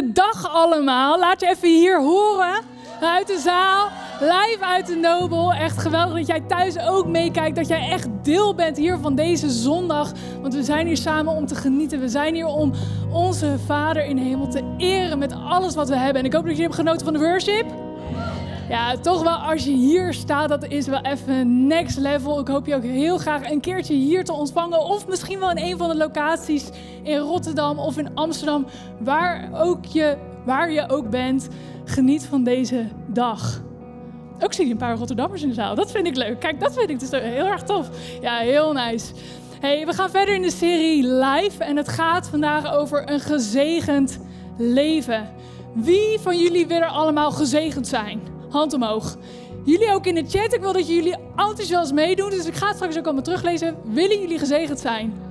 dag allemaal. Laat je even hier horen uit de zaal, live uit de Nobel. Echt geweldig dat jij thuis ook meekijkt, dat jij echt deel bent hier van deze zondag. Want we zijn hier samen om te genieten. We zijn hier om onze Vader in hemel te eren met alles wat we hebben. En ik hoop dat je hebt genoten van de worship. Ja, toch wel als je hier staat, dat is wel even next level. Ik hoop je ook heel graag een keertje hier te ontvangen. Of misschien wel in een van de locaties in Rotterdam of in Amsterdam. Waar, ook je, waar je ook bent, geniet van deze dag. Ook zie je een paar Rotterdammers in de zaal. Dat vind ik leuk. Kijk, dat vind ik dus heel erg tof. Ja, heel nice. Hey, we gaan verder in de serie live. En het gaat vandaag over een gezegend leven. Wie van jullie willen allemaal gezegend zijn? Hand omhoog. Jullie ook in de chat. Ik wil dat jullie enthousiast meedoen. Dus ik ga het straks ook allemaal teruglezen. Willen jullie gezegend zijn?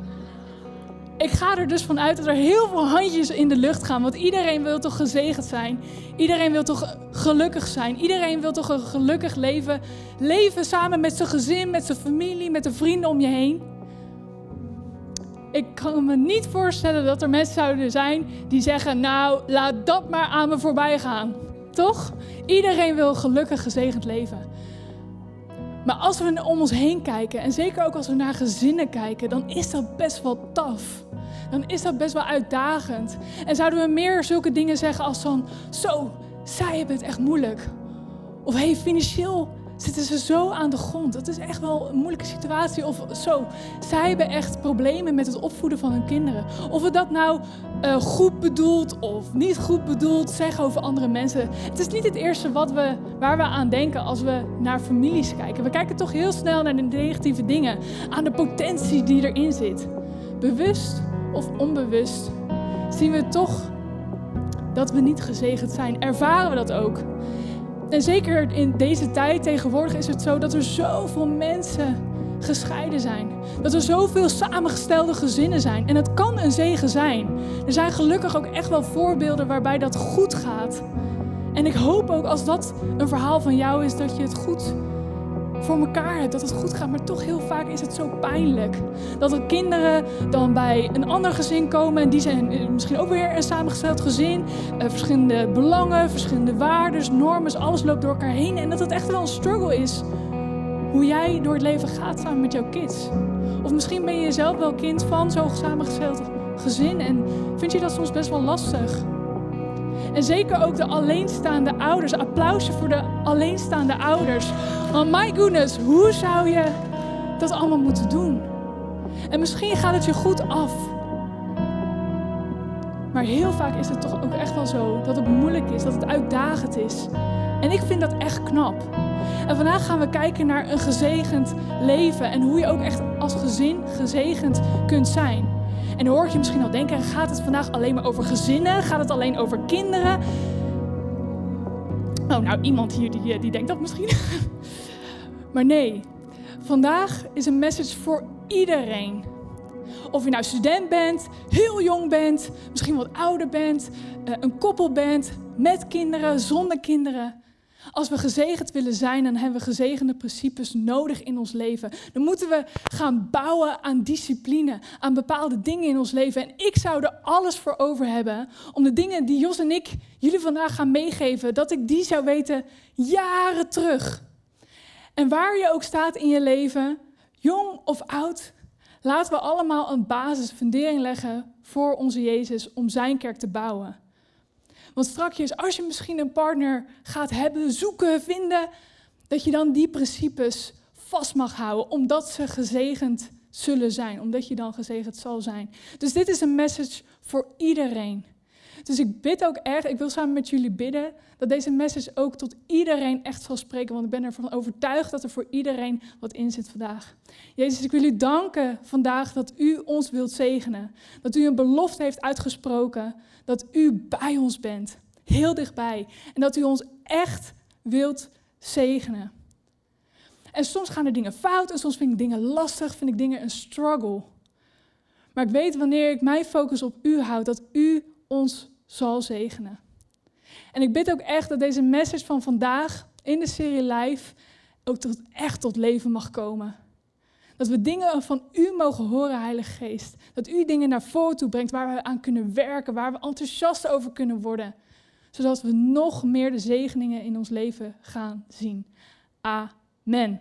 Ik ga er dus vanuit dat er heel veel handjes in de lucht gaan. Want iedereen wil toch gezegend zijn? Iedereen wil toch gelukkig zijn? Iedereen wil toch een gelukkig leven? Leven samen met zijn gezin, met zijn familie, met de vrienden om je heen? Ik kan me niet voorstellen dat er mensen zouden zijn die zeggen: Nou, laat dat maar aan me voorbij gaan. Toch? Iedereen wil gelukkig gezegend leven. Maar als we om ons heen kijken, en zeker ook als we naar gezinnen kijken, dan is dat best wel taf. Dan is dat best wel uitdagend. En zouden we meer zulke dingen zeggen als van, zo, zij hebben het echt moeilijk. Of hey, financieel zitten ze zo aan de grond. Dat is echt wel een moeilijke situatie. Of zo, zij hebben echt problemen met het opvoeden van hun kinderen. Of we dat nou uh, goed bedoeld of niet goed bedoeld zeggen over andere mensen. Het is niet het eerste wat we, waar we aan denken als we naar families kijken. We kijken toch heel snel naar de negatieve dingen. Aan de potentie die erin zit. Bewust of onbewust zien we toch dat we niet gezegend zijn. Ervaren we dat ook. En zeker in deze tijd tegenwoordig is het zo dat er zoveel mensen gescheiden zijn. Dat er zoveel samengestelde gezinnen zijn. En het kan een zegen zijn. Er zijn gelukkig ook echt wel voorbeelden waarbij dat goed gaat. En ik hoop ook als dat een verhaal van jou is, dat je het goed voor elkaar hebt, dat het goed gaat. Maar toch heel vaak is het zo pijnlijk. Dat er kinderen dan bij een ander gezin komen en die zijn misschien ook weer een samengesteld gezin. Uh, verschillende belangen, verschillende waarden, normen, alles loopt door elkaar heen. En dat het echt wel een struggle is hoe jij door het leven gaat samen met jouw kids. Of misschien ben je zelf wel kind van zo'n samengesteld gezin en vind je dat soms best wel lastig. En zeker ook de alleenstaande ouders. Applausje voor de alleenstaande ouders. Want my goodness, hoe zou je dat allemaal moeten doen? En misschien gaat het je goed af. Maar heel vaak is het toch ook echt wel zo dat het moeilijk is, dat het uitdagend is. En ik vind dat echt knap. En vandaag gaan we kijken naar een gezegend leven en hoe je ook echt als gezin gezegend kunt zijn. En hoor je misschien al denken, gaat het vandaag alleen maar over gezinnen? Gaat het alleen over kinderen? Oh, nou, iemand hier die, die denkt dat misschien. maar nee, vandaag is een message voor iedereen. Of je nou student bent, heel jong bent, misschien wat ouder bent, eh, een koppel bent, met kinderen, zonder kinderen. Als we gezegend willen zijn, dan hebben we gezegende principes nodig in ons leven. Dan moeten we gaan bouwen aan discipline, aan bepaalde dingen in ons leven. En ik zou er alles voor over hebben om de dingen die Jos en ik jullie vandaag gaan meegeven, dat ik die zou weten jaren terug. En waar je ook staat in je leven, jong of oud, laten we allemaal een basisfundering leggen voor onze Jezus om zijn kerk te bouwen. Want straks, als je misschien een partner gaat hebben, zoeken, vinden, dat je dan die principes vast mag houden, omdat ze gezegend zullen zijn, omdat je dan gezegend zal zijn. Dus dit is een message voor iedereen. Dus ik bid ook echt, ik wil samen met jullie bidden, dat deze message ook tot iedereen echt zal spreken. Want ik ben ervan overtuigd dat er voor iedereen wat in zit vandaag. Jezus, ik wil u danken vandaag dat u ons wilt zegenen. Dat u een belofte heeft uitgesproken dat u bij ons bent, heel dichtbij. En dat u ons echt wilt zegenen. En soms gaan er dingen fout en soms vind ik dingen lastig, vind ik dingen een struggle. Maar ik weet wanneer ik mijn focus op u houd, dat u ons zal zegenen. En ik bid ook echt dat deze message van vandaag in de serie Live ook echt tot leven mag komen. Dat we dingen van u mogen horen, Heilige Geest. Dat u dingen naar voren toe brengt waar we aan kunnen werken, waar we enthousiast over kunnen worden. Zodat we nog meer de zegeningen in ons leven gaan zien. Amen.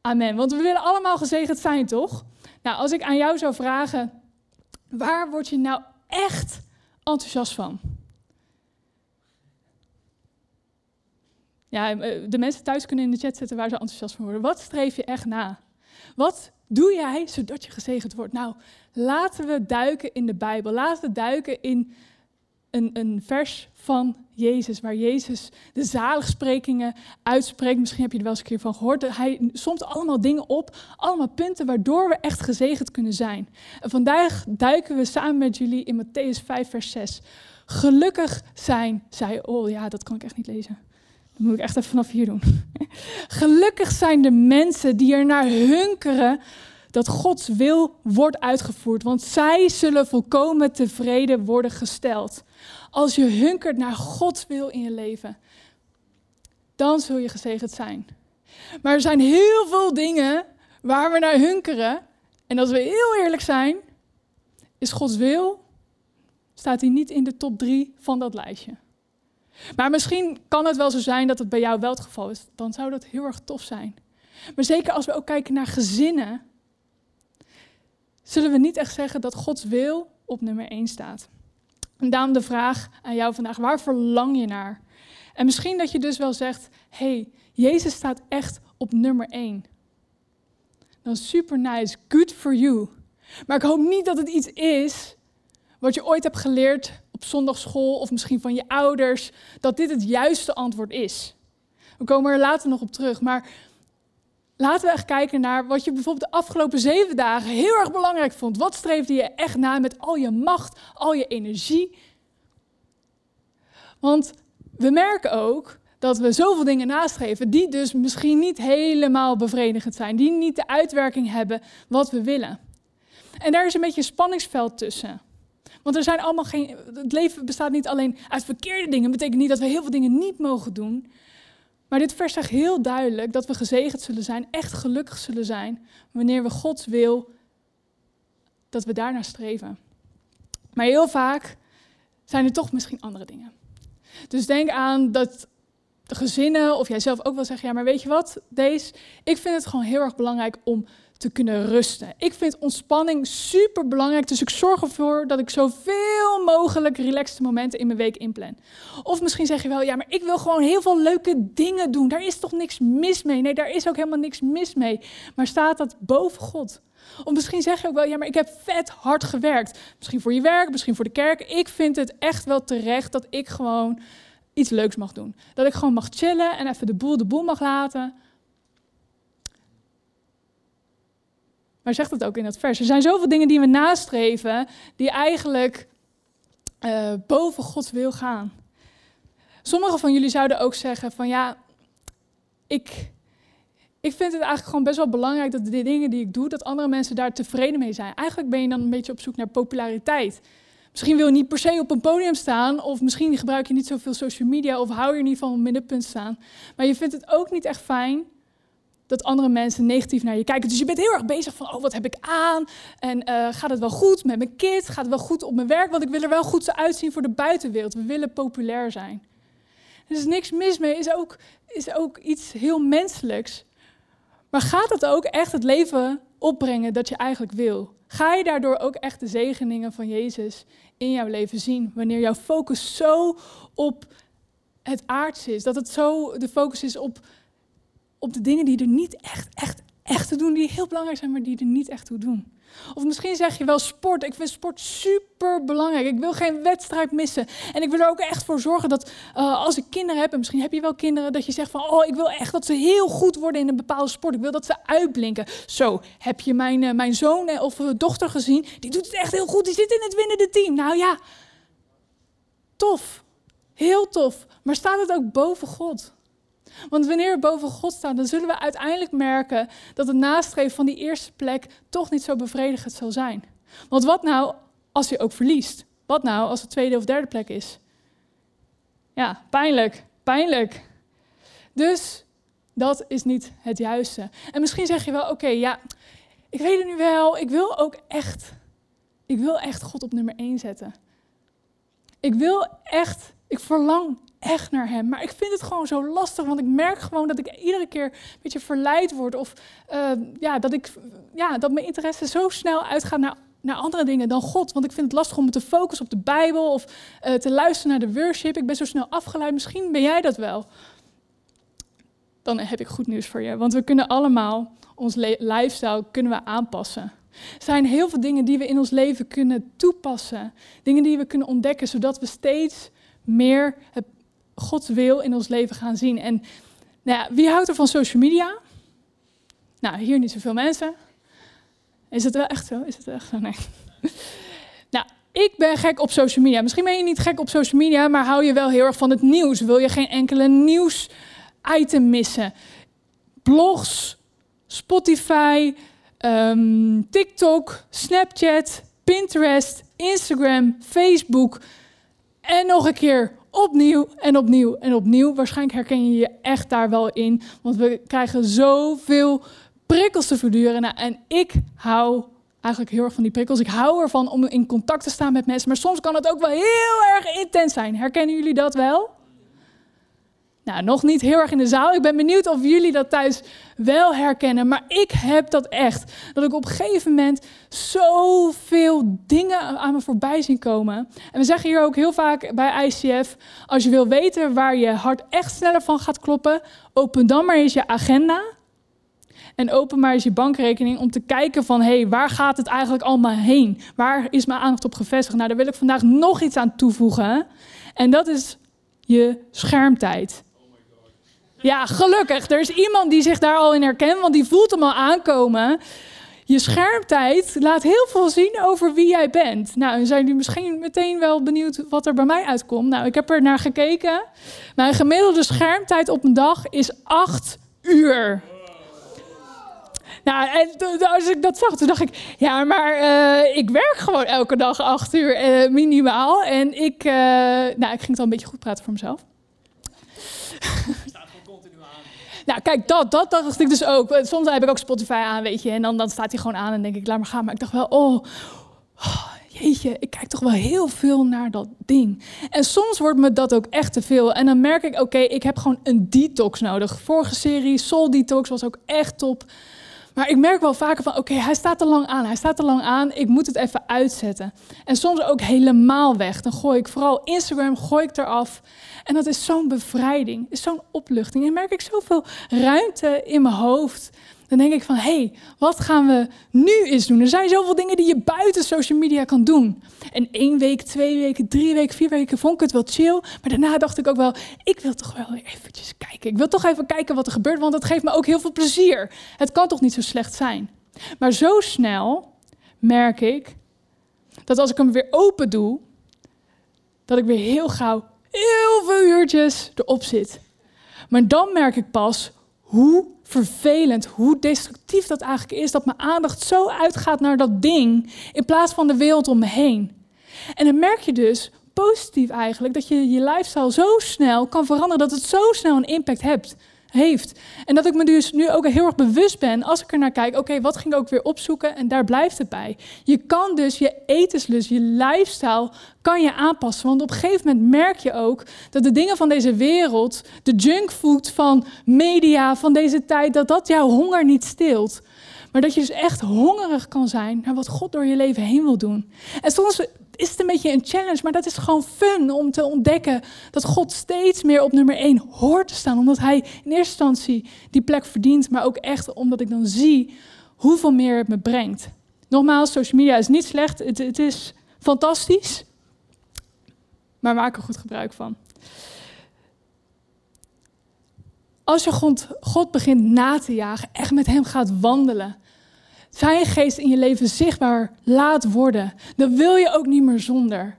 Amen. Want we willen allemaal gezegend zijn, toch? Nou, als ik aan jou zou vragen, waar word je nou echt enthousiast van? Ja, eh, de mensen thuis kunnen in de chat zetten waar ze enthousiast van worden. Wat streef je echt na? Wat doe jij zodat je gezegend wordt? Nou, laten we duiken in de Bijbel. Laten we duiken in een, een vers van Jezus, waar Jezus de zaligsprekingen uitspreekt. Misschien heb je er wel eens een keer van gehoord. Hij somt allemaal dingen op, allemaal punten waardoor we echt gezegend kunnen zijn. En vandaag duiken we samen met jullie in Matthäus 5, vers 6. Gelukkig zijn zij. Oh ja, dat kan ik echt niet lezen. Dat moet ik echt even vanaf hier doen. Gelukkig zijn de mensen die er naar hunkeren dat Gods wil wordt uitgevoerd, want zij zullen volkomen tevreden worden gesteld. Als je hunkert naar Gods wil in je leven, dan zul je gezegend zijn. Maar er zijn heel veel dingen waar we naar hunkeren. En als we heel eerlijk zijn, is Gods wil, staat hij niet in de top drie van dat lijstje. Maar misschien kan het wel zo zijn dat het bij jou wel het geval is. Dan zou dat heel erg tof zijn. Maar zeker als we ook kijken naar gezinnen, zullen we niet echt zeggen dat Gods wil op nummer 1 staat. En daarom de vraag aan jou vandaag, waar verlang je naar? En misschien dat je dus wel zegt, hey, Jezus staat echt op nummer 1. Dan super nice, good for you. Maar ik hoop niet dat het iets is wat je ooit hebt geleerd zondagschool of misschien van je ouders, dat dit het juiste antwoord is. We komen er later nog op terug, maar laten we echt kijken naar wat je bijvoorbeeld de afgelopen zeven dagen heel erg belangrijk vond. Wat streefde je echt na met al je macht, al je energie? Want we merken ook dat we zoveel dingen nastreven die dus misschien niet helemaal bevredigend zijn, die niet de uitwerking hebben wat we willen. En daar is een beetje een spanningsveld tussen. Want er zijn allemaal geen. Het leven bestaat niet alleen uit verkeerde dingen. Dat betekent niet dat we heel veel dingen niet mogen doen. Maar dit vers zegt heel duidelijk dat we gezegend zullen zijn, echt gelukkig zullen zijn, wanneer we Gods wil, dat we daarnaar streven. Maar heel vaak zijn er toch misschien andere dingen. Dus denk aan dat de gezinnen of jij zelf ook wel zeggen, ja, maar weet je wat, deze, ik vind het gewoon heel erg belangrijk om te kunnen rusten. Ik vind ontspanning super belangrijk, dus ik zorg ervoor dat ik zoveel mogelijk relaxte momenten in mijn week inplan. Of misschien zeg je wel, ja, maar ik wil gewoon heel veel leuke dingen doen. Daar is toch niks mis mee? Nee, daar is ook helemaal niks mis mee. Maar staat dat boven God? Of misschien zeg je ook wel, ja, maar ik heb vet hard gewerkt. Misschien voor je werk, misschien voor de kerk. Ik vind het echt wel terecht dat ik gewoon iets leuks mag doen. Dat ik gewoon mag chillen en even de boel de boel mag laten. Maar zegt het ook in dat vers. Er zijn zoveel dingen die we nastreven, die eigenlijk uh, boven Gods wil gaan. Sommigen van jullie zouden ook zeggen van ja, ik, ik vind het eigenlijk gewoon best wel belangrijk dat de dingen die ik doe, dat andere mensen daar tevreden mee zijn. Eigenlijk ben je dan een beetje op zoek naar populariteit. Misschien wil je niet per se op een podium staan, of misschien gebruik je niet zoveel social media, of hou je niet van middenpunt staan. Maar je vindt het ook niet echt fijn dat andere mensen negatief naar je kijken. Dus je bent heel erg bezig van, oh, wat heb ik aan? En uh, gaat het wel goed met mijn kind? Gaat het wel goed op mijn werk? Want ik wil er wel goed uitzien voor de buitenwereld. We willen populair zijn. Er is niks mis mee, is ook, is ook iets heel menselijks. Maar gaat het ook echt het leven opbrengen dat je eigenlijk wil? Ga je daardoor ook echt de zegeningen van Jezus in jouw leven zien? Wanneer jouw focus zo op het aardse is, dat het zo de focus is op op de dingen die er niet echt, echt, echt te doen, die heel belangrijk zijn, maar die er niet echt toe doen. Of misschien zeg je wel sport. Ik vind sport super belangrijk. Ik wil geen wedstrijd missen. En ik wil er ook echt voor zorgen dat uh, als ik kinderen heb, en misschien heb je wel kinderen, dat je zegt van, oh, ik wil echt dat ze heel goed worden in een bepaalde sport. Ik wil dat ze uitblinken. Zo, heb je mijn, uh, mijn zoon of dochter gezien? Die doet het echt heel goed. Die zit in het winnende team. Nou ja, tof. Heel tof. Maar staat het ook boven God? Want wanneer we boven God staan, dan zullen we uiteindelijk merken dat het nastreven van die eerste plek toch niet zo bevredigend zal zijn. Want wat nou als je ook verliest? Wat nou als het tweede of derde plek is? Ja, pijnlijk, pijnlijk. Dus Dat is niet het juiste. En misschien zeg je wel, oké, ja, ik weet het nu wel. Ik wil ook echt, ik wil echt God op nummer 1 zetten. Ik wil echt, ik verlang echt naar Hem. Maar ik vind het gewoon zo lastig, want ik merk gewoon dat ik iedere keer een beetje verleid word. Of uh, ja, dat, ik, ja, dat mijn interesse zo snel uitgaat naar, naar andere dingen dan God. Want ik vind het lastig om me te focussen op de Bijbel of uh, te luisteren naar de worship. Ik ben zo snel afgeleid. Misschien ben jij dat wel. Dan heb ik goed nieuws voor je. Want we kunnen allemaal ons lifestyle kunnen we aanpassen. Er zijn heel veel dingen die we in ons leven kunnen toepassen. Dingen die we kunnen ontdekken, zodat we steeds meer het Gods wil in ons leven gaan zien. En nou ja, wie houdt er van social media? Nou, hier niet zoveel mensen. Is het wel echt zo? Is het echt zo? Nee. nou, ik ben gek op social media. Misschien ben je niet gek op social media, maar hou je wel heel erg van het nieuws. Wil je geen enkele nieuws-item missen? Blogs, Spotify, um, TikTok, Snapchat, Pinterest, Instagram, Facebook. En nog een keer opnieuw en opnieuw en opnieuw. Waarschijnlijk herken je je echt daar wel in. Want we krijgen zoveel prikkels te verduren. Nou, en ik hou eigenlijk heel erg van die prikkels. Ik hou ervan om in contact te staan met mensen. Maar soms kan het ook wel heel erg intens zijn. Herkennen jullie dat wel? Nou, nog niet heel erg in de zaal. Ik ben benieuwd of jullie dat thuis wel herkennen. Maar ik heb dat echt. Dat ik op een gegeven moment zoveel dingen aan me voorbij zien komen. En we zeggen hier ook heel vaak bij ICF: als je wil weten waar je hart echt sneller van gaat kloppen, open dan maar eens je agenda. En open maar eens je bankrekening om te kijken van, hé, hey, waar gaat het eigenlijk allemaal heen? Waar is mijn aandacht op gevestigd? Nou, daar wil ik vandaag nog iets aan toevoegen. En dat is je schermtijd. Ja, gelukkig. Er is iemand die zich daar al in herkent, want die voelt hem al aankomen. Je schermtijd laat heel veel zien over wie jij bent. Nou, zijn jullie misschien meteen wel benieuwd wat er bij mij uitkomt? Nou, ik heb er naar gekeken. Mijn gemiddelde schermtijd op een dag is acht uur. Nou, en als ik dat zag, toen dacht ik, ja, maar uh, ik werk gewoon elke dag acht uur uh, minimaal. En ik, uh, nou, ik ging het al een beetje goed praten voor mezelf. Nou, kijk, dat, dat, dacht ik dus ook. Soms heb ik ook Spotify aan, weet je. En dan, dan staat hij gewoon aan en denk ik, laat maar gaan. Maar ik dacht wel, oh, oh, jeetje, ik kijk toch wel heel veel naar dat ding. En soms wordt me dat ook echt te veel. En dan merk ik, oké, ik heb gewoon een detox nodig. Vorige serie, Soul Detox, was ook echt top. Maar ik merk wel vaker van, oké, hij staat te lang aan, hij staat te lang aan, ik moet het even uitzetten. En soms ook helemaal weg. Dan gooi ik vooral Instagram, gooi ik eraf. En dat is zo'n bevrijding, is zo'n opluchting. En merk ik zoveel ruimte in mijn hoofd. Dan denk ik van, hé, hey, wat gaan we nu eens doen? Er zijn zoveel dingen die je buiten social media kan doen. En één week, twee weken, drie weken, vier weken vond ik het wel chill. Maar daarna dacht ik ook wel, ik wil toch wel eventjes kijken. Ik wil toch even kijken wat er gebeurt, want het geeft me ook heel veel plezier. Het kan toch niet zo slecht zijn? Maar zo snel merk ik dat als ik hem weer open doe, dat ik weer heel gauw heel veel uurtjes erop zit. Maar dan merk ik pas hoe vervelend, hoe destructief dat eigenlijk is, dat mijn aandacht zo uitgaat naar dat ding in plaats van de wereld om me heen. En dan merk je dus positief eigenlijk dat je je lifestyle zo snel kan veranderen, dat het zo snel een impact hebt heeft. En dat ik me dus nu ook heel erg bewust ben, als ik er naar kijk, oké, wat ging ik ook weer opzoeken en daar blijft het bij. Je kan dus je etenslust, je lifestyle, kan je aanpassen. Want op een gegeven moment merk je ook dat de dingen van deze wereld, de junkfood van media, van deze tijd, dat dat jouw honger niet stilt. Maar dat je dus echt hongerig kan zijn naar wat God door je leven heen wil doen. En soms is het een beetje een challenge, maar dat is gewoon fun om te ontdekken dat God steeds meer op nummer 1 hoort te staan. Omdat Hij in eerste instantie die plek verdient, maar ook echt omdat ik dan zie hoeveel meer het me brengt. Nogmaals, social media is niet slecht, het, het is fantastisch, maar maak er goed gebruik van. Als je God, God begint na te jagen, echt met Hem gaat wandelen, zijn geest in je leven zichtbaar laat worden, dan wil je ook niet meer zonder.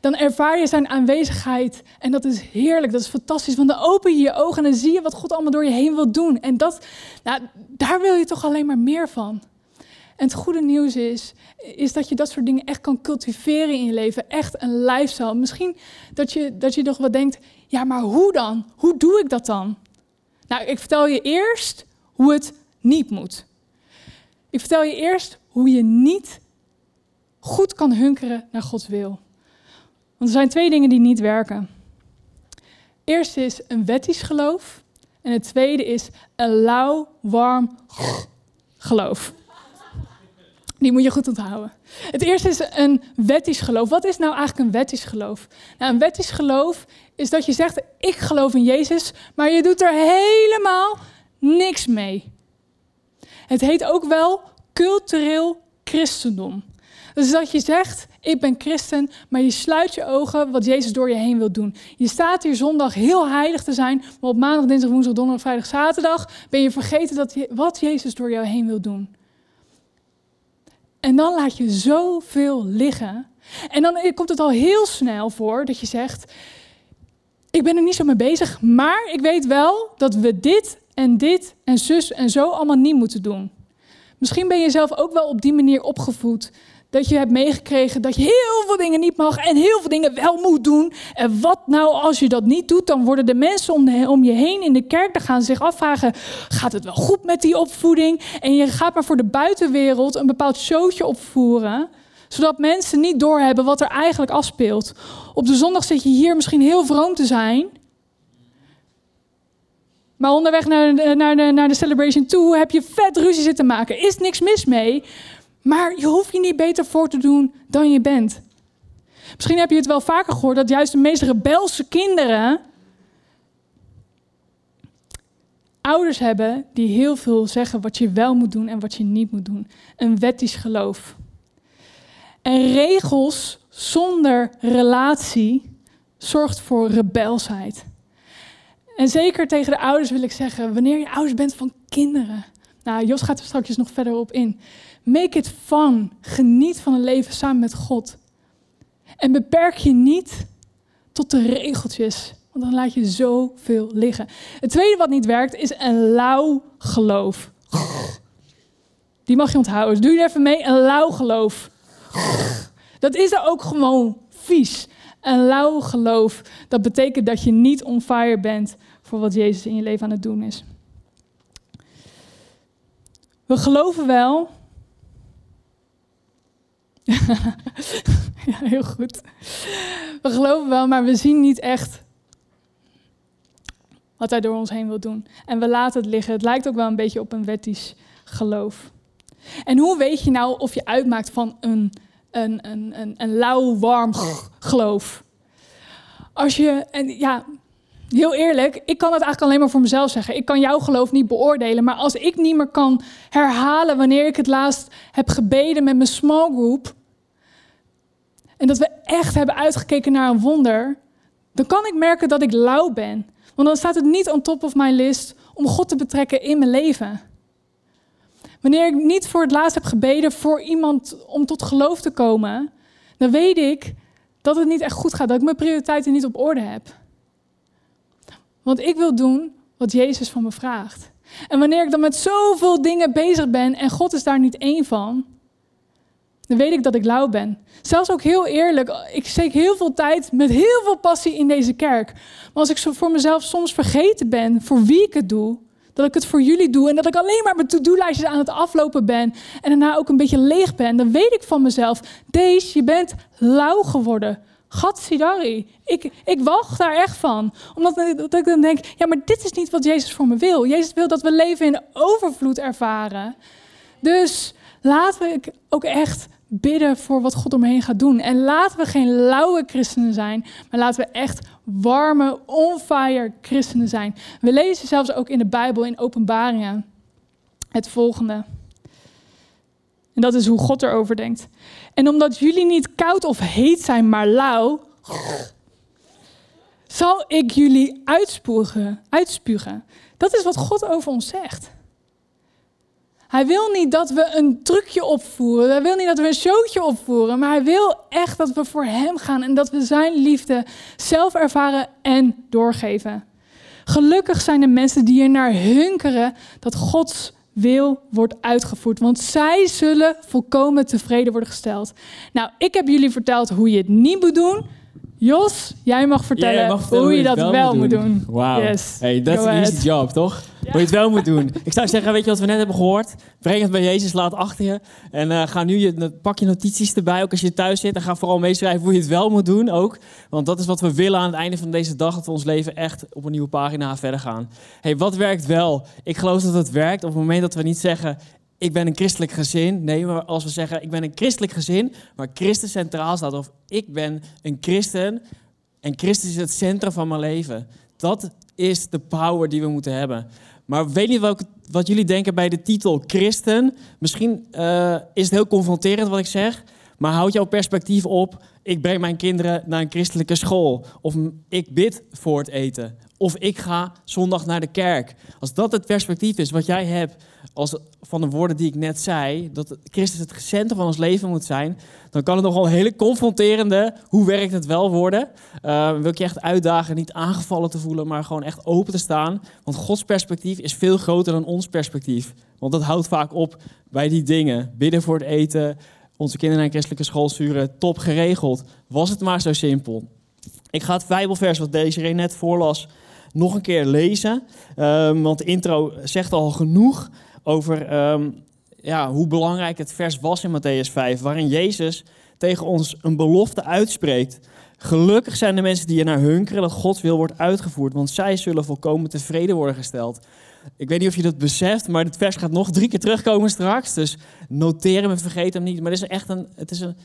Dan ervaar je zijn aanwezigheid en dat is heerlijk, dat is fantastisch. Want dan open je je ogen en dan zie je wat God allemaal door je heen wil doen. En dat, nou, daar wil je toch alleen maar meer van. En het goede nieuws is, is dat je dat soort dingen echt kan cultiveren in je leven. Echt een lifestyle. Misschien dat je, dat je nog wat denkt, ja, maar hoe dan? Hoe doe ik dat dan? Nou, ik vertel je eerst hoe het niet moet. Ik vertel je eerst hoe je niet goed kan hunkeren naar Gods wil. Want er zijn twee dingen die niet werken. Eerst is een wettisch geloof. En het tweede is een lauw, warm geloof. Die moet je goed onthouden. Het eerste is een wettisch geloof. Wat is nou eigenlijk een wettisch geloof? Nou, een wettisch geloof is dat je zegt: Ik geloof in Jezus, maar je doet er helemaal niks mee. Het heet ook wel cultureel christendom. Dus dat je zegt, ik ben christen, maar je sluit je ogen wat Jezus door je heen wil doen. Je staat hier zondag heel heilig te zijn, maar op maandag, dinsdag, woensdag, donderdag, vrijdag, zaterdag ben je vergeten dat, wat Jezus door jou heen wil doen. En dan laat je zoveel liggen. En dan komt het al heel snel voor dat je zegt, ik ben er niet zo mee bezig, maar ik weet wel dat we dit en dit en zus en zo allemaal niet moeten doen. Misschien ben je zelf ook wel op die manier opgevoed dat je hebt meegekregen dat je heel veel dingen niet mag en heel veel dingen wel moet doen. En wat nou als je dat niet doet, dan worden de mensen om, je heen in de kerk, dan gaan zich afvragen, gaat het wel goed met die opvoeding? En je gaat maar voor de buitenwereld een bepaald showtje opvoeren, zodat mensen niet doorhebben wat er eigenlijk afspeelt. Op de zondag zit je hier misschien heel vroom te zijn, maar onderweg naar de, naar, de, naar de celebration toe heb je vet ruzie zitten maken. Is niks mis mee. Maar je hoeft je niet beter voor te doen dan je bent. Misschien heb je het wel vaker gehoord dat juist de meest rebelse kinderen ouders hebben die heel veel zeggen wat je wel moet doen en wat je niet moet doen. Een wettisch geloof. En regels zonder relatie zorgt voor rebelsheid. En zeker tegen de ouders wil ik zeggen, wanneer je ouders bent van kinderen. Nou, Jos gaat er straks nog verder op in. Make it fun. Geniet van een leven samen met God. En beperk je niet tot de regeltjes, want dan laat je zoveel liggen. Het tweede wat niet werkt is een lauw geloof. Die mag je onthouden. doe je even mee. Een lauw geloof. Dat is er ook gewoon vies. Een lauw geloof, dat betekent dat je niet on fire bent voor wat Jezus in je leven aan het doen is. We geloven wel ja, heel goed. We geloven wel, maar we zien niet echt wat hij door ons heen wil doen. En we laten het liggen. Het lijkt ook wel een beetje op een wettisch geloof. En hoe weet je nou of je uitmaakt van een, een, een, een, een lauw, warm geloof? Als je, en ja, heel eerlijk, ik kan het eigenlijk alleen maar voor mezelf zeggen. Ik kan jouw geloof niet beoordelen. Maar als ik niet meer kan herhalen wanneer ik het laatst heb gebeden met mijn small group, en dat we echt hebben uitgekeken naar een wonder, dan kan ik merken dat ik lauw ben. Want dan staat het niet on top of my list om God te betrekken in mijn leven. Wanneer ik niet voor het laatst heb gebeden voor iemand om tot geloof te komen, dan weet ik dat het niet echt goed gaat, dat ik mijn prioriteiten niet op orde heb. Want ik wil doen wat Jezus van me vraagt. En wanneer ik dan met zoveel dingen bezig ben en God is daar niet één van, dan weet ik dat ik lauw ben. Zelfs ook heel eerlijk, ik steek heel veel tijd met heel veel passie in deze kerk. Maar als ik voor mezelf soms vergeten ben voor wie ik het doe, dat ik het voor jullie doe en dat ik alleen maar mijn to-do-lijstjes aan het aflopen ben en daarna ook een beetje leeg ben, dan weet ik van mezelf, deze, je bent lauw geworden. Gatsidari. Ik, ik wacht daar echt van. Omdat dat ik dan denk, ja, maar dit is niet wat Jezus voor me wil. Jezus wil dat we leven in overvloed ervaren. Dus laten we ook echt bidden voor wat God omheen gaat doen. En laten we geen lauwe christenen zijn, maar laten we echt warme, on-fire christenen zijn. We lezen zelfs ook in de Bijbel, in openbaringen, het volgende. En dat is hoe God erover denkt. En omdat jullie niet koud of heet zijn, maar lauw, zal ik jullie uitspugen. uitspugen. Dat is wat God over ons zegt. Hij wil niet dat we een trucje opvoeren. Hij wil niet dat we een showtje opvoeren. Maar hij wil echt dat we voor hem gaan en dat we zijn liefde zelf ervaren en doorgeven. Gelukkig zijn de mensen die er naar hunkeren dat Gods wil wordt uitgevoerd. Want zij zullen volkomen tevreden worden gesteld. Nou, ik heb jullie verteld hoe je het niet moet doen. Jos, jij mag vertellen, Jij mag vertellen hoe je dat wel, moet doen. Wauw. Yes. Hey, dat is een easy job, toch? Hoe je het wel moet doen. Ik zou zeggen, weet je wat we net hebben gehoord? Breng het bij Jezus, laat achter je. En eh, ga nu je, pak je notities erbij, ook als je thuis zit. En ga vooral meeschrijven hoe je het wel moet doen ook. Want dat is wat we willen aan het einde van deze dag. Dat we ons leven echt op een nieuwe pagina verder gaan. hey, wat werkt wel? Ik geloof dat het werkt op het moment dat we niet zeggen... Ik ben een christelijk gezin. Nee, maar als we zeggen, ik ben een christelijk gezin, waar Christus centraal staat. Of ik ben een christen en Christus is het centrum van mijn leven. Dat is de power die we moeten hebben. Maar weet niet wat jullie denken bij de titel christen. Misschien eh, is het heel confronterend wat ik zeg. Maar houd jouw perspectief op. Ik breng mijn kinderen naar een christelijke school. Of ik bid voor het eten. Of ik ga zondag naar de kerk. Als dat het perspectief is wat jij hebt als, van de woorden die ik net zei, dat Christus het centrum van ons leven moet zijn, dan kan het nogal een hele confronterende, hoe werkt het wel worden. Eh, wil ik je echt uitdagen, niet aangevallen te voelen, maar gewoon echt open te staan. Want Gods perspectief is veel groter dan ons perspectief. Want dat houdt vaak op bij die dingen. Bidden voor het eten, onze kinderen naar christelijke school sturen, top geregeld. Was het maar zo simpel. Ik ga het Bijbelvers wat Desiree net voorlas nog een keer lezen. Ehm, want de intro zegt al genoeg over ehm, ja, hoe belangrijk het vers was in Matthäus 5. Waarin Jezus tegen ons een belofte uitspreekt. Gelukkig zijn de mensen die er naar hunkeren dat Gods wil wordt uitgevoerd. Want zij zullen volkomen tevreden worden gesteld. Ik weet niet of je dat beseft, maar dit vers gaat nog drie keer terugkomen straks. Dus noteer hem en vergeet hem niet. Maar het is echt een, het is een,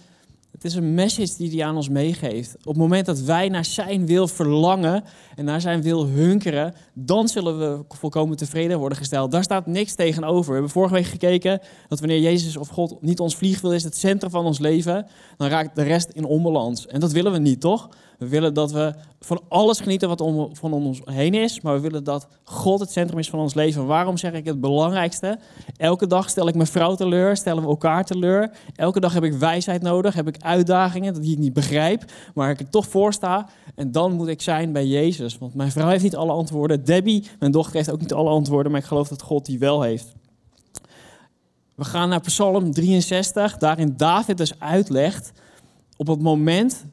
het is een message die hij aan ons meegeeft. Op het moment dat wij naar zijn wil verlangen en naar zijn wil hunkeren, dan zullen we volkomen tevreden worden gesteld. Daar staat niks tegenover. We hebben vorige week gekeken dat wanneer Jezus of God niet ons vliegwiel is, het centrum van ons leven, dan raakt de rest in onbalans. En dat willen we niet, toch? We willen dat we van alles genieten wat om, van ons heen is, maar we willen dat God het centrum is van ons leven. Waarom zeg ik het belangrijkste? Elke dag stel ik mijn vrouw teleur, stellen we elkaar teleur. Elke dag heb ik wijsheid nodig, heb ik uitdagingen die ik niet begrijp, maar ik er toch voor sta. En dan moet ik zijn bij Jezus, want mijn vrouw heeft niet alle antwoorden. Debbie, mijn dochter, heeft ook niet alle antwoorden, maar ik geloof dat God die wel heeft. We gaan naar Psalm 63, daarin David dus uitlegt op het moment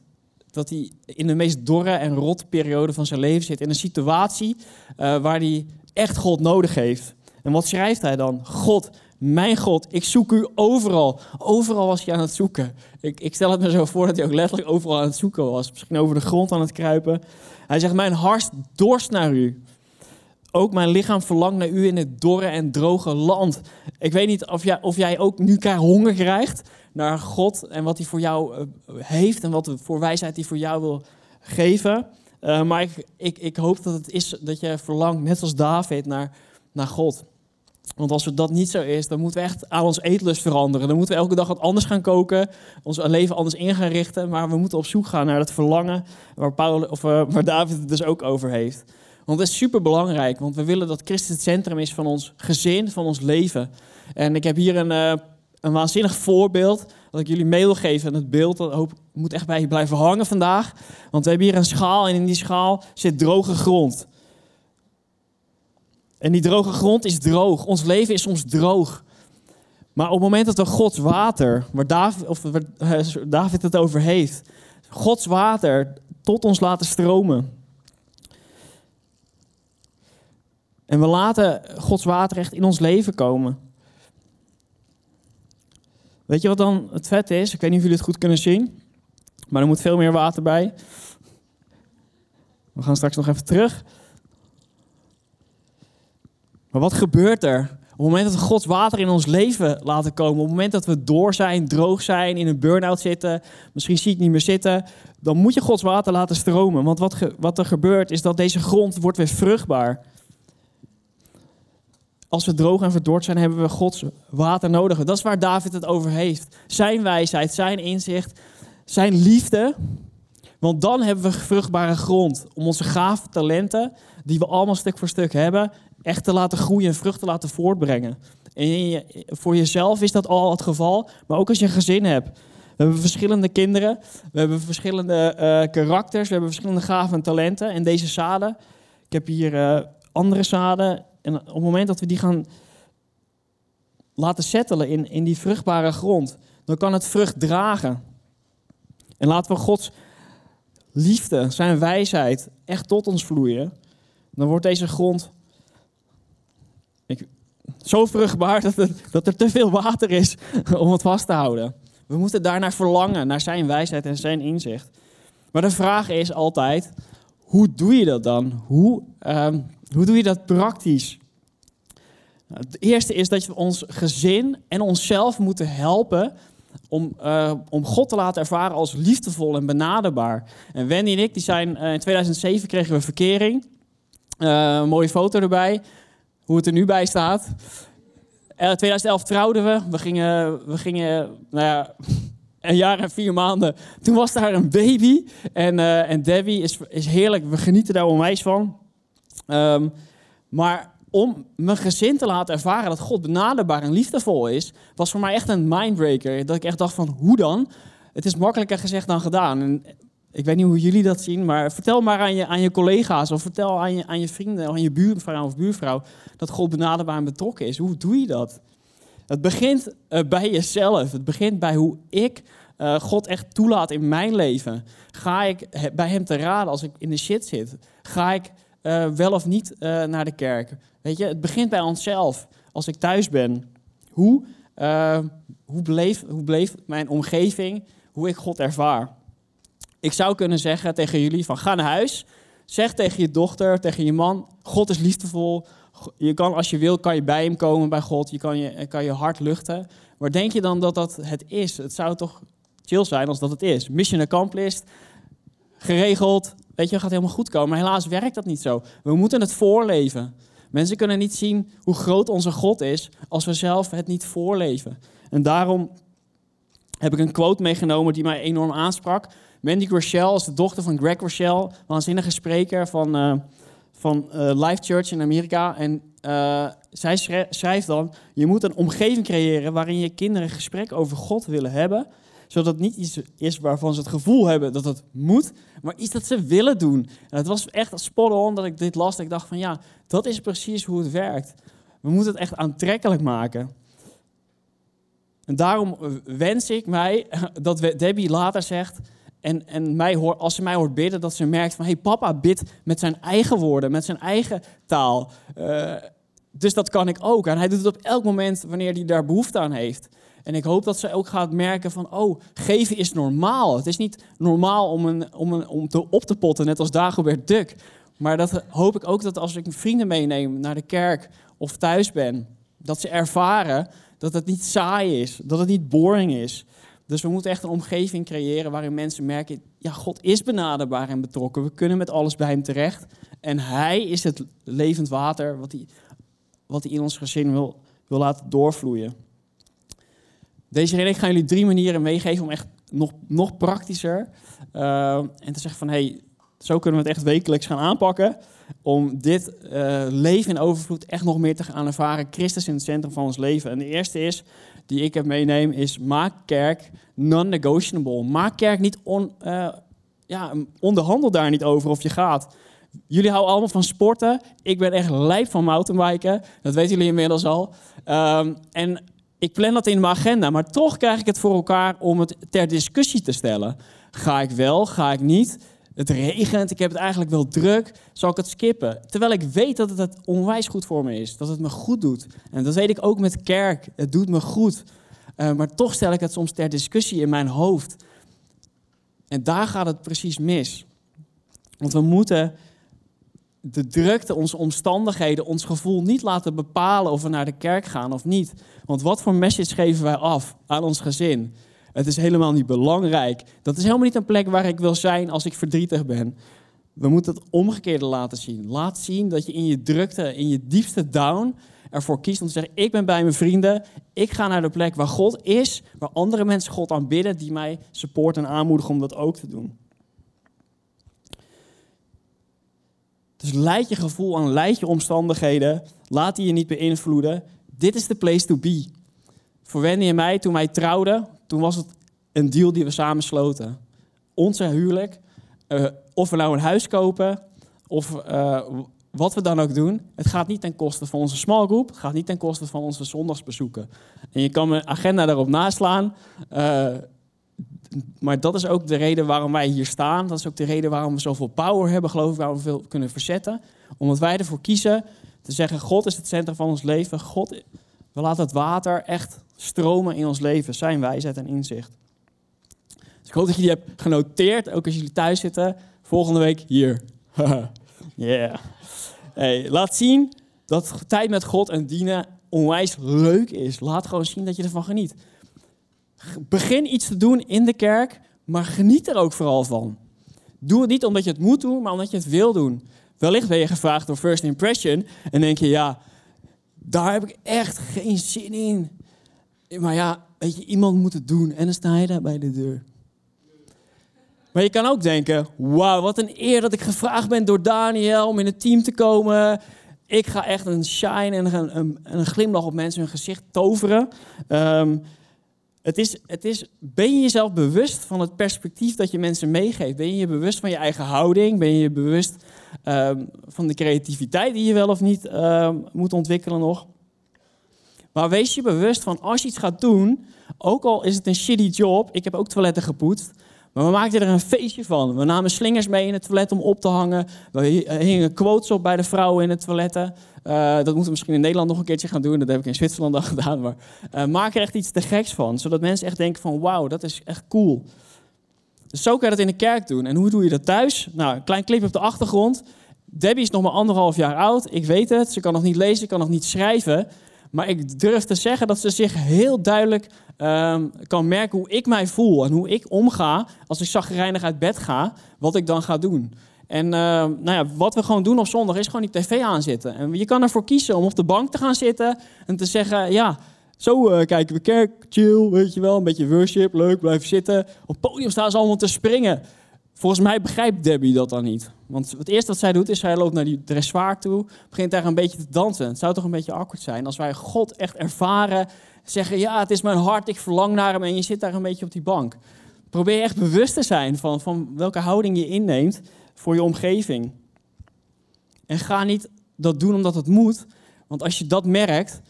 dat hij in de meest dorre en rotte periode van zijn leven zit. In een situatie eh, waar hij echt God nodig heeft. En wat schrijft hij dan? God, mijn God, ik zoek u overal. Overal was hij aan het zoeken. Ik, ik stel het me zo voor dat hij ook letterlijk overal aan het zoeken was. Misschien over de grond aan het kruipen. Hij zegt, mijn hart dorst naar u. Ook mijn lichaam verlangt naar u in het dorre en droge land. Ik weet niet of jij, of jij ook nu honger krijgt naar God en wat hij voor jou eh, heeft en wat voor wijsheid hij voor jou wil geven. Uh, maar ik, ik, ik hoop dat het is dat je verlangt, net als David, naar, naar God. Want als dat niet zo is, dan moeten we echt aan ons eetlust veranderen. Dan moeten we elke dag wat anders gaan koken, ons leven anders in gaan richten. Maar we moeten op zoek gaan naar het verlangen waar, Paul, of, uh, waar David het dus ook over heeft. Want het is super belangrijk, want we willen dat Christus het centrum is van ons gezin, van ons leven. En ik heb hier een, een waanzinnig voorbeeld dat ik jullie mee wil geven. En het beeld dat hoop, moet echt bij je blijven hangen vandaag. Want we hebben hier een schaal en in die schaal zit droge grond. En die droge grond is droog. Ons leven is soms droog. Maar op het moment dat we Gods water, David, of waar David het over heeft, Gods water tot ons laten stromen. En we laten Gods water echt in ons leven komen. Weet je wat dan het vet is? Ik weet niet of jullie het goed kunnen zien. Maar er moet veel meer water bij. We gaan straks nog even terug. Maar wat gebeurt er? Op het moment dat we Gods water in ons leven laten komen, op het moment dat we door zijn, droog zijn, in een burn-out zitten, misschien zie ik niet meer zitten, dan moet je Gods water laten stromen. Want wat, wat er gebeurt is dat deze grond wordt weer vruchtbaar. Als we droog en verdord zijn, hebben we Gods water nodig. Dat is waar David het over heeft. Zijn wijsheid, zijn inzicht, zijn liefde. Want dan hebben we vruchtbare grond om onze gave talenten, die we allemaal stuk voor stuk hebben, echt te laten groeien en vruchten laten voortbrengen. En voor jezelf is dat al het geval, maar ook als je een gezin hebt. We hebben verschillende kinderen, we hebben verschillende uh, karakters, we hebben verschillende gaven en talenten. En deze zaden, ik heb hier uh, andere zaden. En op het moment dat we die gaan laten settelen in, in die vruchtbare grond, dan kan het vrucht dragen. En laten we Gods, liefde, zijn wijsheid echt tot ons vloeien, dan wordt deze grond zo vruchtbaar dat er, dat er te veel water is om het vast te houden. We moeten daarnaar verlangen, naar zijn wijsheid en zijn inzicht. Maar de vraag is altijd, hoe doe je dat dan? Hoe, ehm, hoe doe je dat praktisch? Nou, het eerste is dat we ons gezin en onszelf moeten helpen om, uh, om God te laten ervaren als liefdevol en benaderbaar. En Wendy en ik, die zijn, uh, in 2007 kregen we verkering. Een mooie foto erbij, hoe het er nu bij staat. 2011 trouwden we. We gingen, we gingen nou ja, een jaar en vier maanden. Toen was daar een baby. En, uh, en Debbie is, is heerlijk. We genieten daar onwijs van. Um, maar om mijn gezin te laten ervaren dat God benaderbaar en liefdevol is, was voor mij echt een mindbreaker. Dat ik echt dacht van, hoe dan? Het is makkelijker gezegd dan gedaan. En ik weet niet hoe jullie dat zien, maar vertel maar aan je, aan je collega's of vertel aan je, aan je vrienden, aan je buurvrouw of buurvrouw dat God benaderbaar en betrokken is. Hoe doe je dat? Het begint uh, bij jezelf. Het begint bij hoe ik uh, God echt toelaat in mijn leven. Ga ik bij Hem te raden als ik in de shit zit? Ga ik uh, wel of niet naar de kerk? Weet je, het begint bij onszelf. Als ik thuis ben, hoe, hoe, bleef, hoe bleef mijn omgeving, hoe ik God ervaar? Ik zou kunnen zeggen tegen jullie van ga naar huis. Zeg tegen je dochter, tegen je man, God is liefdevol. Je kan, als je wil, kan je bij hem komen, bij God. Je kan je, kan je hart luchten. Maar denk je dan dat dat het is? Het zou toch chill zijn als dat het is. Mission accomplished, geregeld, weet je, gaat helemaal goed komen. Maar helaas werkt dat niet zo. We moeten het voorleven. Mensen kunnen niet zien hoe groot onze God is als we zelf het niet voorleven. En daarom heb ik een quote meegenomen die mij enorm aansprak. Mandy Rochelle is de dochter van Greg Rochelle, waanzinnige spreker van, uh, van uh, Life Church in Amerika. En uh, zij schrijft dan: Je moet een omgeving creëren waarin je kinderen gesprek over God willen hebben, zodat het niet iets is waarvan ze het gevoel hebben dat het moet, maar iets dat ze willen doen. En het was echt spot on dat ik dit las. Ik dacht van ja, dat is precies hoe het werkt. We moeten het echt aantrekkelijk maken. En daarom wens ik mij dat Debbie later zegt, en, en mij hoor, als ze mij hoort bidden, dat ze merkt van... hé, hey, papa bidt met zijn eigen woorden, met zijn eigen taal. Uh, dus dat kan ik ook. En hij doet het op elk moment wanneer hij daar behoefte aan heeft. En ik hoop dat ze ook gaat merken van... oh, geven is normaal. Het is niet normaal om, een, om, een, om te op te potten, net als Dagobert Duck. Maar dat hoop ik ook dat als ik vrienden meeneem naar de kerk of thuis ben... dat ze ervaren dat het niet saai is, dat het niet boring is... Dus we moeten echt een omgeving creëren waarin mensen merken, ja, God is benaderbaar en betrokken. We kunnen met alles bij hem terecht. En hij is het levend water wat hij, wat hij in ons gezin wil, wil laten doorvloeien. Deze reden, ik ga jullie drie manieren meegeven om echt nog, nog praktischer uh, en te zeggen van, hey, zo kunnen we het echt wekelijks gaan aanpakken. Om dit uh, leven in overvloed echt nog meer te gaan ervaren. Christus in het centrum van ons leven. En de eerste is, die ik heb meeneem, is maak kerk non-negotiable. Maak kerk niet on, uh, ja, onderhandel daar niet over of je gaat. Jullie houden allemaal van sporten. Ik ben echt lijp van mountainbiken. Dat weten jullie inmiddels al. Um, en ik plan dat in mijn agenda, maar toch krijg ik het voor elkaar om het ter discussie te stellen. Ga ik wel, ga ik niet? Het regent, ik heb het eigenlijk wel druk. Zal ik het skippen? Terwijl ik weet dat het onwijs goed voor me is. Dat het me goed doet. En dat weet ik ook met kerk. Het doet me goed. Uh, maar toch stel ik het soms ter discussie in mijn hoofd. En daar gaat het precies mis. Want we moeten de drukte, onze omstandigheden, ons gevoel niet laten bepalen of we naar de kerk gaan of niet. Want wat voor message geven wij af aan ons gezin? Het is helemaal niet belangrijk. Dat is helemaal niet een plek waar ik wil zijn als ik verdrietig ben. We moeten het omgekeerde laten zien. Laat zien dat je in je drukte, in je diepste down, ervoor kiest om te zeggen: Ik ben bij mijn vrienden. Ik ga naar de plek waar God is, waar andere mensen God aanbidden, die mij supporten en aanmoedigen om dat ook te doen. Dus leid je gevoel aan, leid je omstandigheden. Laat die je niet beïnvloeden. Dit is de place to be. Voor Wendy en mij, toen wij trouwden, toen was het een deal die we samen sloten. Onze huwelijk, uh, of we nou een huis kopen, of uh, wat we dan ook doen, het gaat niet ten koste van onze small group, het gaat niet ten koste van onze zondagsbezoeken. En je kan mijn agenda daarop naslaan. Uh, maar dat is ook de reden waarom wij hier staan. Dat is ook de reden waarom we zoveel power hebben, geloof ik, waarom we veel kunnen verzetten. Omdat wij ervoor kiezen te zeggen, God is het centrum van ons leven. God, we laten het water echt stromen in ons leven, zijn wijsheid en inzicht. Dus ik hoop dat je die hebt genoteerd, ook als jullie thuis zitten. Volgende week hier. yeah. Hey, laat zien dat tijd met God en dienen onwijs leuk is. Laat gewoon zien dat je ervan geniet. Begin iets te doen in de kerk, maar geniet er ook vooral van. Doe het niet omdat je het moet doen, maar omdat je het wil doen. Wellicht ben je gevraagd door First Impression en denk je, ja, daar heb ik echt geen zin in. Maar ja, weet je, iemand moet het doen en dan sta je daar bij de deur. Maar je kan ook denken, wauw, wat een eer dat ik gevraagd ben door Daniel om in het team te komen. Ik ga echt een shine en een, een, een glimlach op mensen hun gezicht toveren. Um, het is, het is, ben je jezelf bewust van het perspectief dat je mensen meegeeft? Ben je je bewust van je eigen houding? Ben je je bewust um, van de creativiteit die je wel of niet um, moet ontwikkelen nog? Maar wees je bewust van als je iets gaat doen, ook al is het een shitty job, ik heb ook toiletten gepoetst, maar we maakten er een feestje van. We namen slingers mee in het toilet om op te hangen. We hingen quotes op bij de vrouwen in het toiletten. Uh, dat moeten we misschien in Nederland nog een keertje gaan doen. Dat heb ik in Zwitserland al gedaan. Maar uh, maak er echt iets te geks van. Zodat mensen echt denken van wauw, dat is echt cool. Dus zo kan je dat in de kerk doen. En hoe doe je dat thuis? Nou, een klein clip op de achtergrond. Debbie is nog maar anderhalf jaar oud. Ik weet het. Ze kan nog niet lezen, kan nog niet schrijven. Maar ik durf te zeggen dat ze zich heel duidelijk um, kan merken hoe ik mij voel. En hoe ik omga als ik zagrijnig uit bed ga. Wat ik dan ga doen. En uh, nou ja, wat we gewoon doen op zondag is gewoon die tv aanzetten. En je kan ervoor kiezen om op de bank te gaan zitten en te zeggen, ja, zo uh, kijken we kerk, chill, weet je wel, een beetje worship, leuk, blijven zitten. Op het podium staan ze allemaal te springen. Volgens mij begrijpt Debbie dat dan niet. Want het eerste wat zij doet is, zij loopt naar die dressoir toe, begint daar een beetje te dansen. Het zou toch een beetje awkward zijn als wij God echt ervaren, zeggen, ja, het is mijn hart, ik verlang naar hem en je zit daar een beetje op die bank. Probeer echt bewust te zijn van, van welke houding je inneemt voor je omgeving. En ga niet dat doen omdat het moet, want als je dat merkt,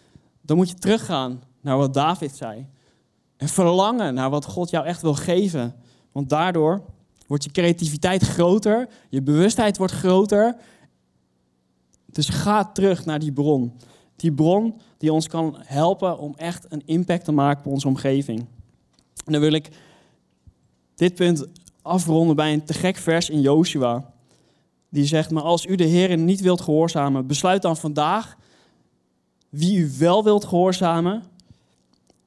dan moet je teruggaan naar wat David zei. En verlangen naar wat God jou echt wil geven. Want daardoor wordt je creativiteit groter, je bewustheid wordt groter. Dus ga terug naar die bron. Die bron die ons kan helpen om echt een impact te maken op onze omgeving. En dan wil ik dit punt afronden bij een te gek vers in Joshua. Die zegt, maar als u de Heer niet wilt gehoorzamen, besluit dan vandaag wie u wel wilt gehoorzamen.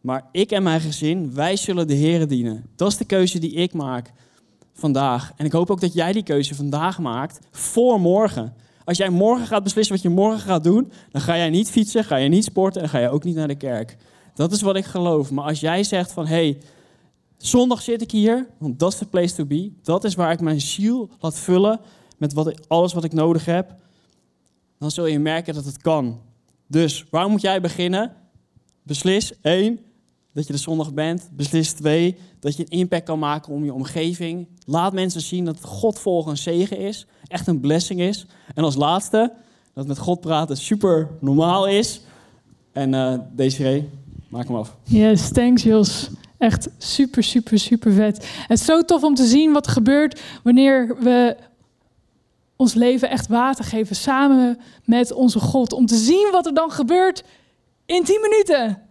Maar ik en mijn gezin, wij zullen de Heer dienen. Dat is de keuze die ik maak vandaag. En ik hoop ook dat jij die keuze vandaag maakt voor morgen. Als jij morgen gaat beslissen wat je morgen gaat doen, dan ga jij niet fietsen, ga je niet sporten en ga je ook niet naar de kerk. Dat is wat ik geloof. Maar als jij zegt van, hé, hey, Zondag zit ik hier, want dat is de place to be. Dat is waar ik mijn ziel laat vullen met wat, alles wat ik nodig heb. Dan zul je merken dat het kan. Dus waar moet jij beginnen? Beslis één, dat je de zondag bent. Beslis twee, dat je een impact kan maken om je omgeving. Laat mensen zien dat God volgen een zegen is. Echt een blessing is. En als laatste, dat met God praten super normaal is. En uh, Desiree, maak hem af. Yes, thanks Jos. Echt super, super, super vet. Het is zo tof om te zien wat er gebeurt wanneer we ons leven echt water geven samen met onze God. Om te zien wat er dan gebeurt in 10 minuten.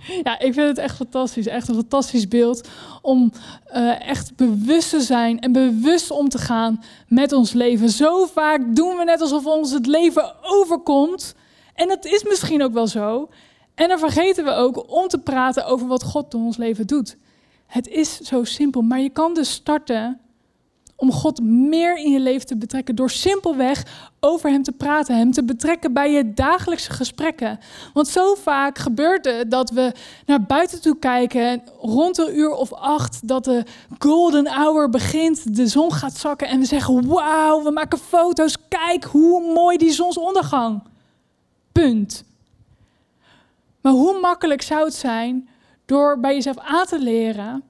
Ja, ik vind het echt fantastisch. Echt een fantastisch beeld om uh, echt bewust te zijn en bewust om te gaan met ons leven. Zo vaak doen we net alsof ons het leven overkomt. En dat is misschien ook wel zo. En dan vergeten we ook om te praten over wat God in ons leven doet. Het is zo simpel, maar je kan dus starten om God meer in je leven te betrekken door simpelweg over Hem te praten, Hem te betrekken bij je dagelijkse gesprekken. Want zo vaak gebeurt het dat we naar buiten toe kijken, rond een uur of acht, dat de golden hour begint, de zon gaat zakken en we zeggen, wauw, we maken foto's, kijk hoe mooi die zonsondergang. Punt. Maar hoe makkelijk zou het zijn door bij jezelf aan te leren: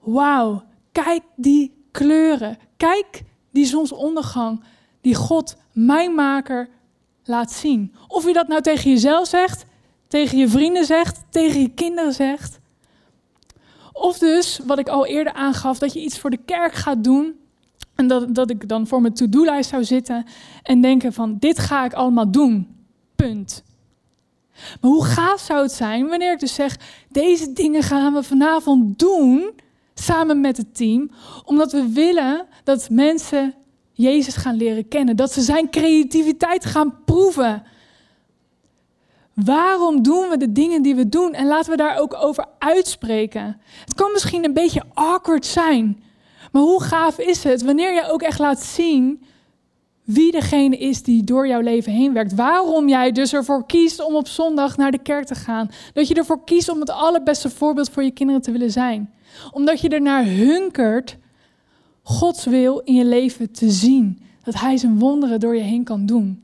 wauw, kijk die kleuren, kijk die zonsondergang die God, mijn maker, laat zien. Of je dat nou tegen jezelf zegt, tegen je vrienden zegt, tegen je kinderen zegt. Of dus, wat ik al eerder aangaf, dat je iets voor de kerk gaat doen. En dat, dat ik dan voor mijn to-do-lijst zou zitten en denken van, dit ga ik allemaal doen. Punt. Maar hoe gaaf zou het zijn wanneer ik dus zeg, deze dingen gaan we vanavond doen, samen met het team, omdat we willen dat mensen Jezus gaan leren kennen, dat ze zijn creativiteit gaan proeven. Waarom doen we de dingen die we doen? En laten we daar ook over uitspreken. Het kan misschien een beetje awkward zijn, maar hoe gaaf is het wanneer je ook echt laat zien wie degene is die door jouw leven heen werkt. Waarom jij dus ervoor kiest om op zondag naar de kerk te gaan. Dat je ervoor kiest om het allerbeste voorbeeld voor je kinderen te willen zijn. Omdat je ernaar hunkert Gods wil in je leven te zien. Dat Hij zijn wonderen door je heen kan doen.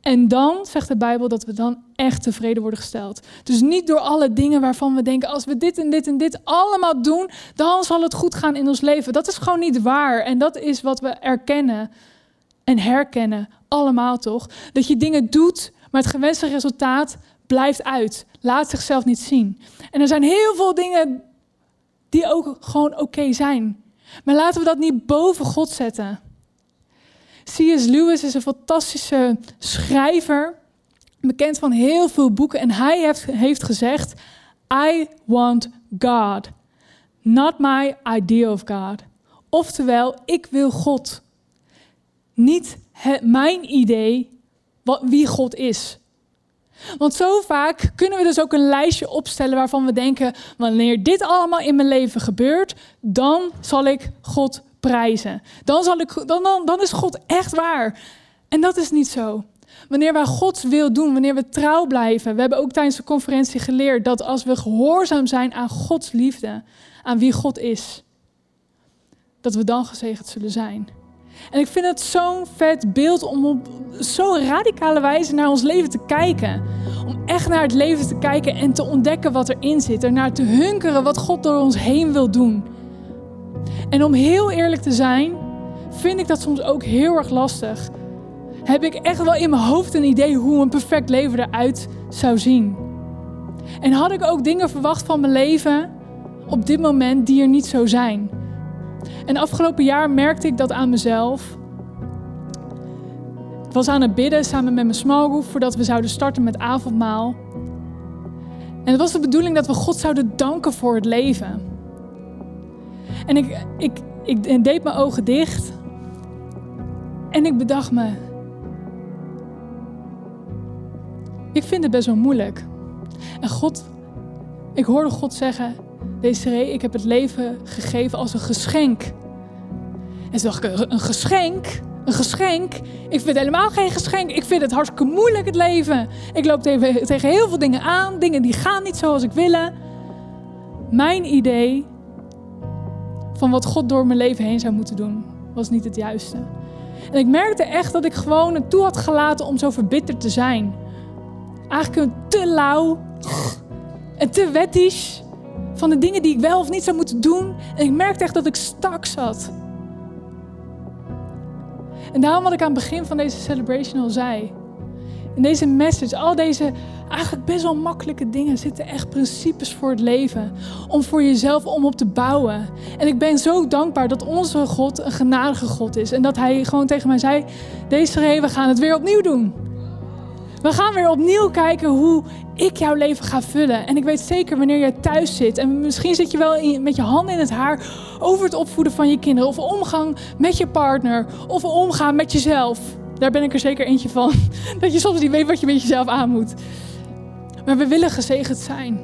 En dan zegt de Bijbel dat we dan echt tevreden worden gesteld. Dus niet door alle dingen waarvan we denken, als we dit en dit en dit allemaal doen, dan zal het goed gaan in ons leven. Dat is gewoon niet waar. En dat is wat we erkennen en herkennen, allemaal toch? Dat je dingen doet, maar het gewenste resultaat blijft uit. Laat zichzelf niet zien. En er zijn heel veel dingen die ook gewoon oké zijn. Maar laten we dat niet boven God zetten. C.S. Lewis is een fantastische schrijver, bekend van heel veel boeken. En hij heeft, heeft gezegd: I want God, not my idea of God. Oftewel, ik wil God. Niet mijn idee wat, wie God is. Want zo vaak kunnen we dus ook een lijstje opstellen waarvan we denken: wanneer dit allemaal in mijn leven gebeurt, dan zal ik God prijzen. Dan, zal ik, dan, dan, dan is God echt waar. En dat is niet zo. Wanneer wij Gods wil doen, wanneer we trouw blijven. We hebben ook tijdens de conferentie geleerd dat als we gehoorzaam zijn aan Gods liefde, aan wie God is, dat we dan gezegend zullen zijn. En ik vind het zo'n vet beeld om op zo'n radicale wijze naar ons leven te kijken. Om echt naar het leven te kijken en te ontdekken wat erin zit. Er naar te hunkeren wat God door ons heen wil doen. En om heel eerlijk te zijn, vind ik dat soms ook heel erg lastig. Heb ik echt wel in mijn hoofd een idee hoe een perfect leven eruit zou zien. En had ik ook dingen verwacht van mijn leven op dit moment die er niet zo zijn. En afgelopen jaar merkte ik dat aan mezelf. Ik was aan het bidden samen met mijn small group voordat we zouden starten met avondmaal. En het was de bedoeling dat we God zouden danken voor het leven. En ik, ik, ik deed mijn ogen dicht. En ik bedacht me. Ik vind het best wel moeilijk. En God, ik hoorde God zeggen: Desiree, ik heb het leven gegeven als een geschenk. En toen dacht ik, een geschenk? Een geschenk? Ik vind helemaal geen geschenk. Ik vind het hartstikke moeilijk, het leven. Ik loop tegen, heel veel dingen aan. Dingen die gaan niet zoals ik wil. Mijn idee van wat God door mijn leven heen zou moeten doen, was niet het juiste. En ik merkte echt dat ik gewoon het toe had gelaten om zo verbitterd te zijn. Eigenlijk een te lauw en te wettisch van de dingen die ik wel of niet zou moeten doen. En ik merkte echt dat ik stak zat. En daarom wat ik aan het begin van deze celebration al zei. In deze message, al deze eigenlijk best wel makkelijke dingen zitten echt principes voor het leven. Om voor jezelf om op te bouwen. En ik ben zo dankbaar dat onze God een genadige God is. En dat hij gewoon tegen mij zei, deze we gaan het weer opnieuw doen. We gaan weer opnieuw kijken hoe ik jouw leven ga vullen. En ik weet zeker wanneer je thuis zit en misschien zit je wel in, met je handen in het haar over het opvoeden van je kinderen of omgang met je partner of omgaan met jezelf. Daar ben ik er zeker eentje van. Dat je soms niet weet wat je met jezelf aan moet. Maar we willen gezegend zijn.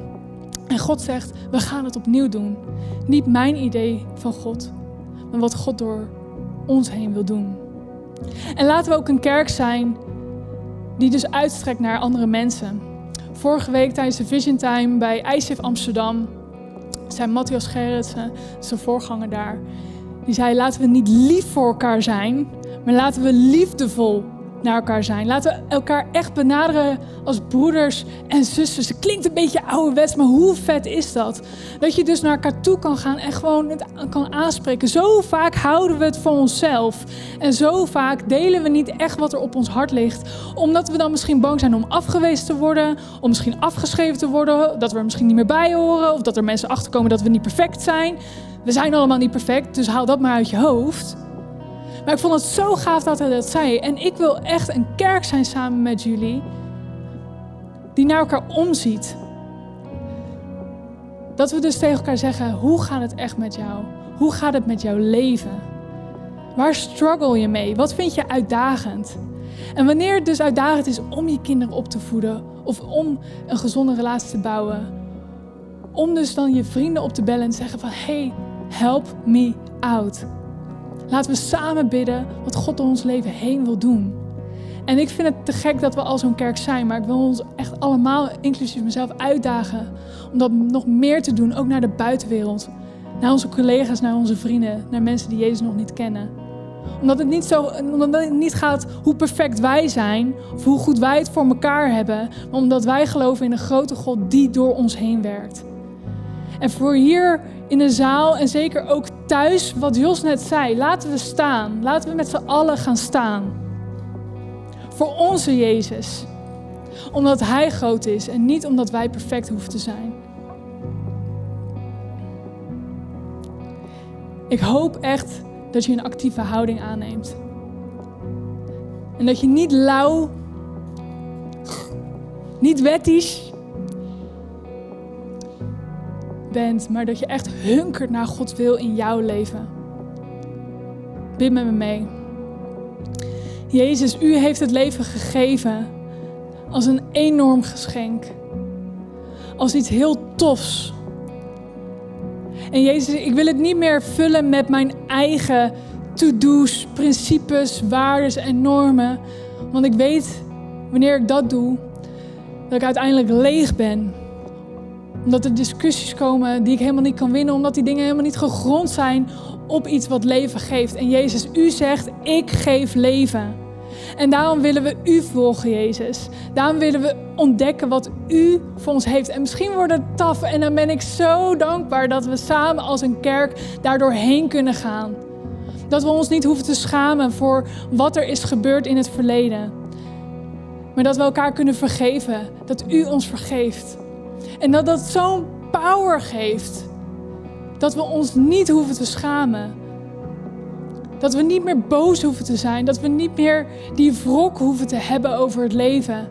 En God zegt, we gaan het opnieuw doen. Niet mijn idee van God, maar wat God door ons heen wil doen. En laten we ook een kerk zijn die dus uitstrekt naar andere mensen. Vorige week tijdens de Vision Time bij ICF Amsterdam zei Matthias Gerritsen, zijn voorganger daar, die zei: laten we niet lief voor elkaar zijn, maar laten we liefdevol naar elkaar zijn. Laten we elkaar echt benaderen als broeders en zusters. Het klinkt een beetje ouderwets, maar hoe vet is dat? Dat je dus naar elkaar toe kan gaan en gewoon het kan aanspreken. Zo vaak houden we het voor onszelf. En zo vaak delen we niet echt wat er op ons hart ligt. Omdat we dan misschien bang zijn om afgewezen te worden. Om misschien afgeschreven te worden. Dat we er misschien niet meer bij horen. Of dat er mensen achterkomen dat we niet perfect zijn. We zijn allemaal niet perfect, dus haal dat maar uit je hoofd. Maar ik vond het zo gaaf dat hij dat zei. En ik wil echt een kerk zijn samen met jullie. Die naar elkaar omziet. Dat we dus tegen elkaar zeggen: hoe gaat het echt met jou? Hoe gaat het met jouw leven? Waar struggle je mee? Wat vind je uitdagend? En wanneer het dus uitdagend is om je kinderen op te voeden of om een gezonde relatie te bouwen, om dus dan je vrienden op te bellen en te zeggen van hey, help me out. Laten we samen bidden wat God door ons leven heen wil doen. En ik vind het te gek dat we al zo'n kerk zijn, maar ik wil ons echt allemaal, inclusief mezelf, uitdagen om dat nog meer te doen, ook naar de buitenwereld. Naar onze collega's, naar onze vrienden, naar mensen die Jezus nog niet kennen. Omdat het niet, zo, het niet gaat hoe perfect wij zijn, of hoe goed wij het voor elkaar hebben, maar omdat wij geloven in een grote God die door ons heen werkt. En voor hier in de zaal en zeker ook thuis, wat Jos net zei, laten we staan. Laten we met z'n allen gaan staan. Voor onze Jezus. Omdat Hij groot is en niet omdat wij perfect hoeven te zijn. Ik hoop echt dat je een actieve houding aanneemt. En dat je niet lauw, niet wettisch, bent, maar dat je echt hunkert naar Gods wil in jouw leven. Bid met me mee. Jezus, u heeft het leven gegeven als een enorm geschenk. Als iets heel tofs. En Jezus, ik wil het niet meer vullen met mijn eigen to-do's, principes, waarden en normen. Want ik weet, wanneer ik dat doe, dat ik uiteindelijk leeg ben omdat er discussies komen die ik helemaal niet kan winnen. Omdat die dingen helemaal niet gegrond zijn op iets wat leven geeft. En Jezus, u zegt, ik geef leven. En daarom willen we u volgen, Jezus. Daarom willen we ontdekken wat u voor ons heeft. En misschien wordt het taf. En dan ben ik zo dankbaar dat we samen als een kerk daardoor heen kunnen gaan. Dat we ons niet hoeven te schamen voor wat er is gebeurd in het verleden. Maar dat we elkaar kunnen vergeven. Dat u ons vergeeft. En dat dat zo'n power geeft. Dat we ons niet hoeven te schamen. Dat we niet meer boos hoeven te zijn. Dat we niet meer die wrok hoeven te hebben over het leven.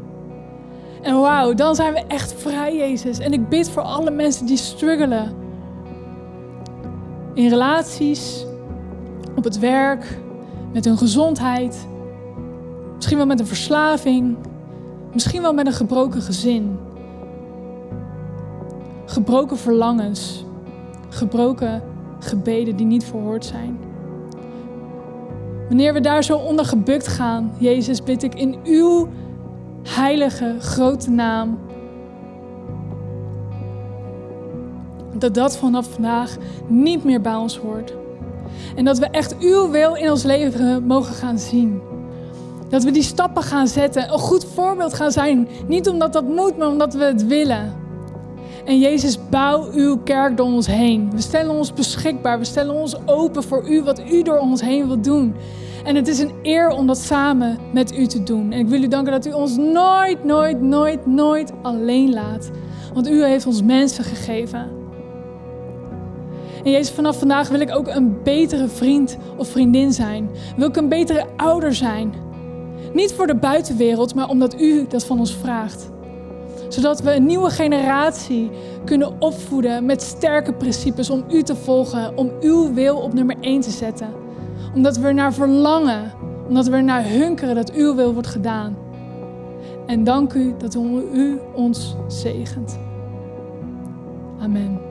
En wauw, dan zijn we echt vrij, Jezus. En ik bid voor alle mensen die struggelen. In relaties, op het werk, met hun gezondheid. Misschien wel met een verslaving. Misschien wel met een gebroken gezin gebroken verlangens, gebroken gebeden die niet verhoord zijn. Wanneer we daar zo onder gebukt gaan, Jezus, bid ik in uw heilige grote naam dat dat vanaf vandaag niet meer bij ons hoort. En dat we echt uw wil in ons leven mogen gaan zien. Dat we die stappen gaan zetten, een goed voorbeeld gaan zijn. Niet omdat dat moet, maar omdat we het willen. En Jezus, bouw uw kerk door ons heen. We stellen ons beschikbaar. We stellen ons open voor u, wat u door ons heen wilt doen. En het is een eer om dat samen met u te doen. En ik wil u danken dat u ons nooit, nooit, nooit, nooit alleen laat. Want u heeft ons mensen gegeven. En Jezus, vanaf vandaag wil ik ook een betere vriend of vriendin zijn. Wil ik een betere ouder zijn. Niet voor de buitenwereld, maar omdat u dat van ons vraagt zodat we een nieuwe generatie kunnen opvoeden met sterke principes om u te volgen, om uw wil op nummer 1 te zetten. Omdat we er naar verlangen, omdat we er naar hunkeren dat uw wil wordt gedaan. En dank u dat u ons zegent. Amen.